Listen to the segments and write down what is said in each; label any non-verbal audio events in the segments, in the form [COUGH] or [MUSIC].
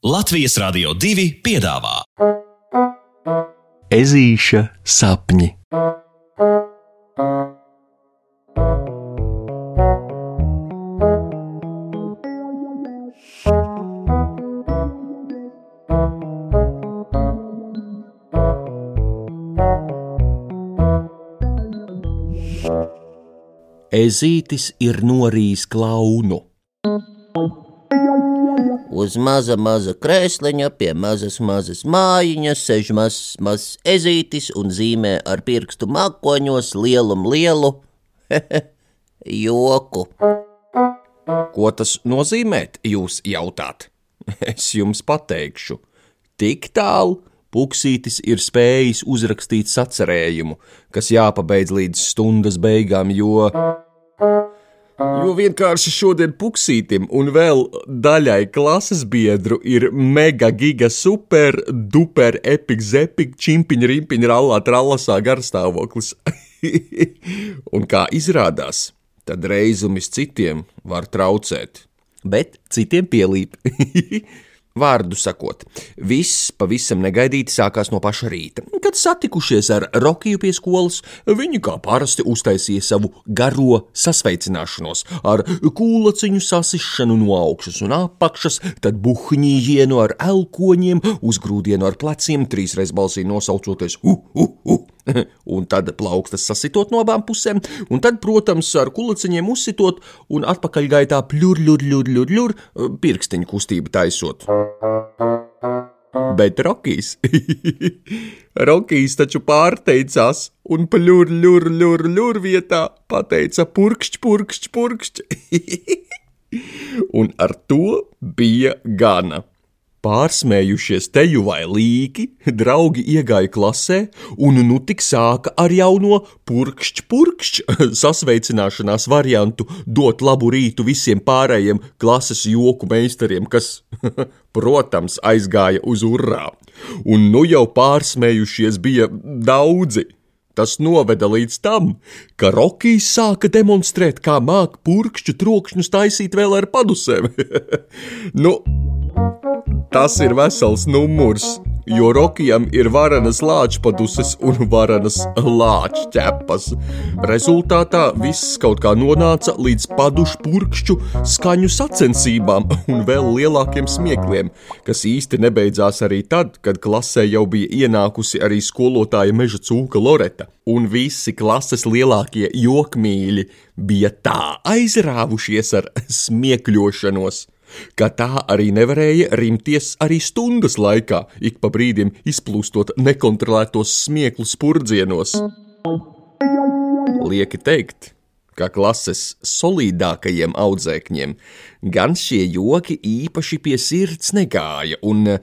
Latvijas Rādio 2 piedāvā Ezīša sapņi. Ezītis ir norījis klaunu. Uz maza, maza krēsliņa, pie mazas, mazas mājiņas, sēž mazs, mazs ezītis un zīmē ar pirkstu mākoņos lielu, lielu [LAUGHS] joku. Ko tas nozīmē, jūs jautāt? [LAUGHS] Es jums pateikšu. Tik tālu Puksītis ir spējis uzrakstīt sacerējumu, kas jāpabeidz līdz stundas beigām, jo. Jo vienkārši šodien puksītim un vēl daļai klases biedru ir mega giga super duper epic zepik čimpiņa rimpiņa rallā tralasā garstāvoklis. [LAUGHS] un kā izrādās, tad reizumis citiem var traucēt, bet citiem pielīp. [LAUGHS] Vārdu sakot, viss pavisam negaidīti sākās no paša rīta. Kad satikušies ar Rokiju pie skolas, viņi kā parasti uztaisīja savu garo sasveicināšanos ar kūlaciņu sasišanu no augšas un apakšas, tad buhņījienu ar elkoņiem, uzgrūdienu ar pleciem, trīsreiz balsī nosaucoties hu, hu, hu, [LAUGHS] un tad plaukstas sasitot no abām pusēm, un tad, protams, ar kulaciņiem uzsitot un atpakaļgaitā pļur, ļur, ļur, ļur, ļur, pirkstiņu kustību taisot. Bet Rokijs, [LAUGHS] Rokijs taču pārteicās un pļur, ļur, ļur, ļur vietā pateica purkšķ, purkšķ, purkšķ. [LAUGHS] un ar to bija gana. Pārsmējušies teju vai līki, draugi iegāja klasē, un nu tik sāka ar jauno purkšķ, purkšķ [LAUGHS] sasveicināšanās variantu dot labu rītu visiem pārējiem klases joku meistariem, kas, [LAUGHS] protams, aizgāja uz urā. Un nu jau pārsmējušies bija daudzi. Tas noveda līdz tam, ka Rokijs sāka demonstrēt, kā māk purkšķu trokšņus taisīt vēl ar padusēm. [LAUGHS] nu, Tas ir vesels numurs, jo Rokijam ir varenas lāčpaduses un varenas lāčķepas. Rezultātā viss kaut kā nonāca līdz padušu purkšķu skaņu sacensībām un vēl lielākiem smiekliem, kas īsti nebeidzās arī tad, kad klasē jau bija ienākusi arī skolotāja meža cūka Loreta, un visi klases lielākie jokmīļi bija tā aizrāvušies ar smiekļošanos ka tā arī nevarēja rimties arī stundas laikā, ik pa brīdim izplūstot nekontrolētos smieklu spurdzienos. Lieki teikt, ka klases solidākajiem audzēkņiem gan šie joki īpaši pie sirds negāja, un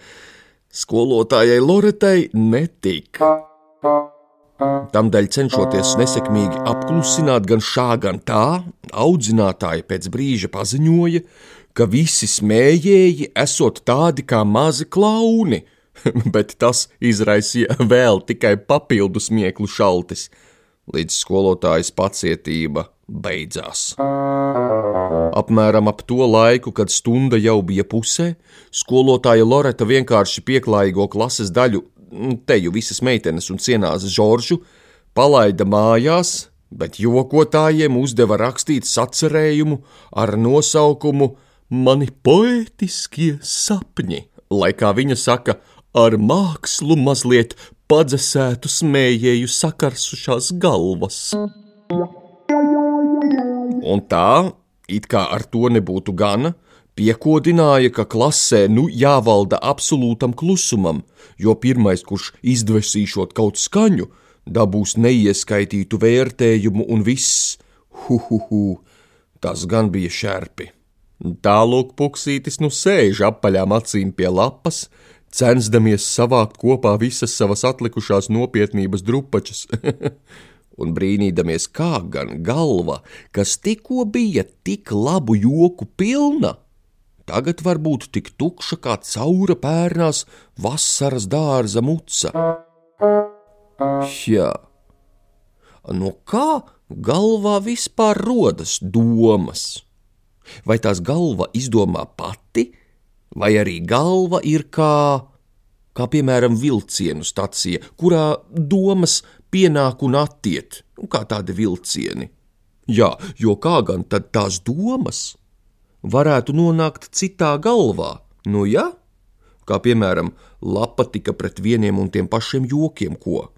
skolotājai Loretai netika. Tādēļ, cenšoties nesekmīgi apklusināt gan šā, gan tā, audzinātāji pēc brīža paziņoja, ka visi smējēji esot tādi kā mazi klauni, [LAUGHS] bet tas izraisīja vēl tikai papildu smieklu šaltis, līdz skolotājas pacietība beidzās. Apmēram ap to laiku, kad stunda jau bija pusē, skolotāja Loreta vienkārši pieklājīgo klases daļu, teju visas meitenes un cienās Žoržu, palaida mājās, bet jokotājiem uzdeva rakstīt sacerējumu ar nosaukumu mani poetiskie sapņi, lai kā viņa saka, ar mākslu mazliet padzesētu smējēju sakarsušās galvas. Un tā, it kā ar to nebūtu gana, piekodināja, ka klasē nu jāvalda absolūtam klusumam, jo pirmais, kurš izdvesīšot kaut skaņu, dabūs neieskaitītu vērtējumu un viss, hu, hu, hu, tas gan bija šerpi. Tālāk puksītis nu sēž apaļām acīm pie lapas, censdamies savākt kopā visas savas atlikušās nopietnības drupačas, [LAUGHS] un brīnīdamies, kā gan galva, kas tikko bija tik labu joku pilna, tagad var būt tik tukša kā caura pērnās vasaras dārza muca. Jā, no kā galvā vispār rodas domas? Vai tās galva izdomā pati, Vai arī galva ir kā, kā piemēram vilcienu stacija, kurā domas pienāk un attiet, nu, kā tādi vilcieni. Jā, jo kā gan tad tās domas varētu nonākt citā galvā, nu jā? Kā piemēram, lapa tika pret vieniem un tiem pašiem jokiem, ko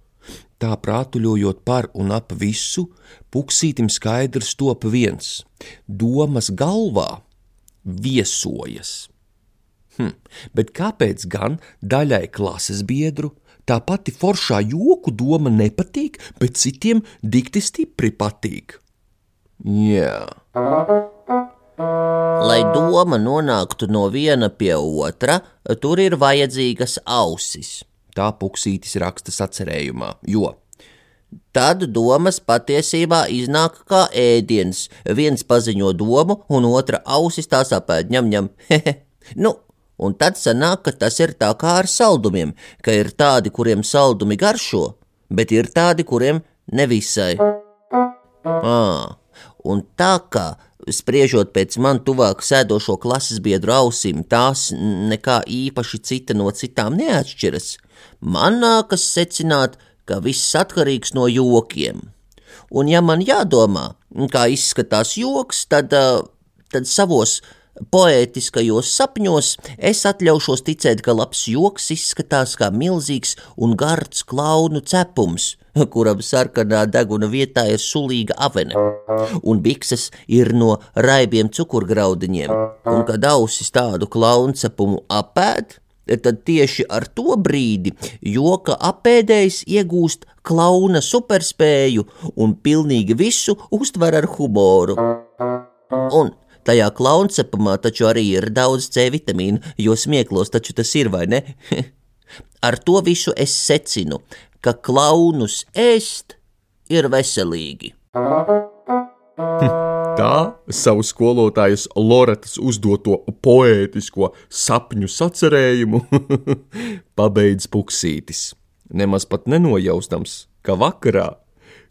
Tā prātuļojot par un ap visu, puksītim skaidrs top viens - domas galvā viesojas. Hm, bet kāpēc gan daļai klases biedru tā pati foršā joku doma nepatīk, bet citiem dikti stipri patīk? Jā. Lai doma nonāktu no viena pie otra, tur ir vajadzīgas ausis tā puksītis raksta sacerējumā, jo Tad domas patiesībā iznāk kā ēdiens. Viens paziņo domu, un otra ausis tās apēd ņem, ņem. [LAUGHS] nu, un tad sanāk, ka tas ir tā kā ar saldumiem, ka ir tādi, kuriem saldumi garšo, bet ir tādi, kuriem nevisai. À, un tā kā spriežot pēc man tuvāk sēdošo klases biedru ausīm, tās nekā īpaši cita no citām neatšķiras man nākas secināt, ka viss atkarīgs no jokiem. Un, ja man jādomā, kā izskatās joks, tad, eh, tad savos poētiskajos sapņos es atļaušos ticēt, ka labs joks izskatās kā milzīgs un gards klaunu cepums, kuram sarkanā deguna vietā ir sulīga avene, un bikses ir no raibiem cukurgraudiņiem, un kad ausis tādu klaunu cepumu apēd, tad tieši ar to brīdi joka apēdējs iegūst klauna superspēju un pilnīgi visu uztver ar humoru. Un tajā klauncepamā taču arī ir daudz C vitamīnu, jo smieklos taču tas ir, vai ne? [LAUGHS] ar to visu es secinu, ka klaunus ēst ir veselīgi. Tā savu skolotājas Loretas uzdoto poētisko sapņu sacerējumu [LAUGHS] pabeidz puksītis. Nemaz pat nenojaustams, ka vakarā,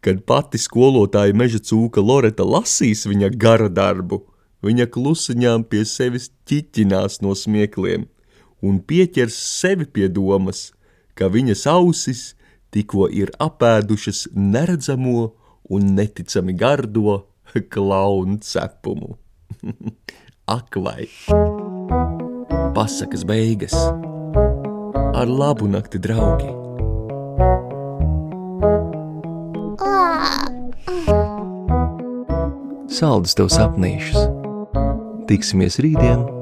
kad pati skolotāja meža cūka Loreta lasīs viņa gara darbu, viņa klusiņām pie sevis ķiķinās no smiekliem un pieķers sevi pie domas, ka viņas ausis tikko ir apēdušas neredzamo un neticami gardo klaunu cepumu. [LAUGHS] Ak, vai! Pasakas beigas ar labu nakti, draugi! Saldus tev sapnīšus! Tiksimies rītdien!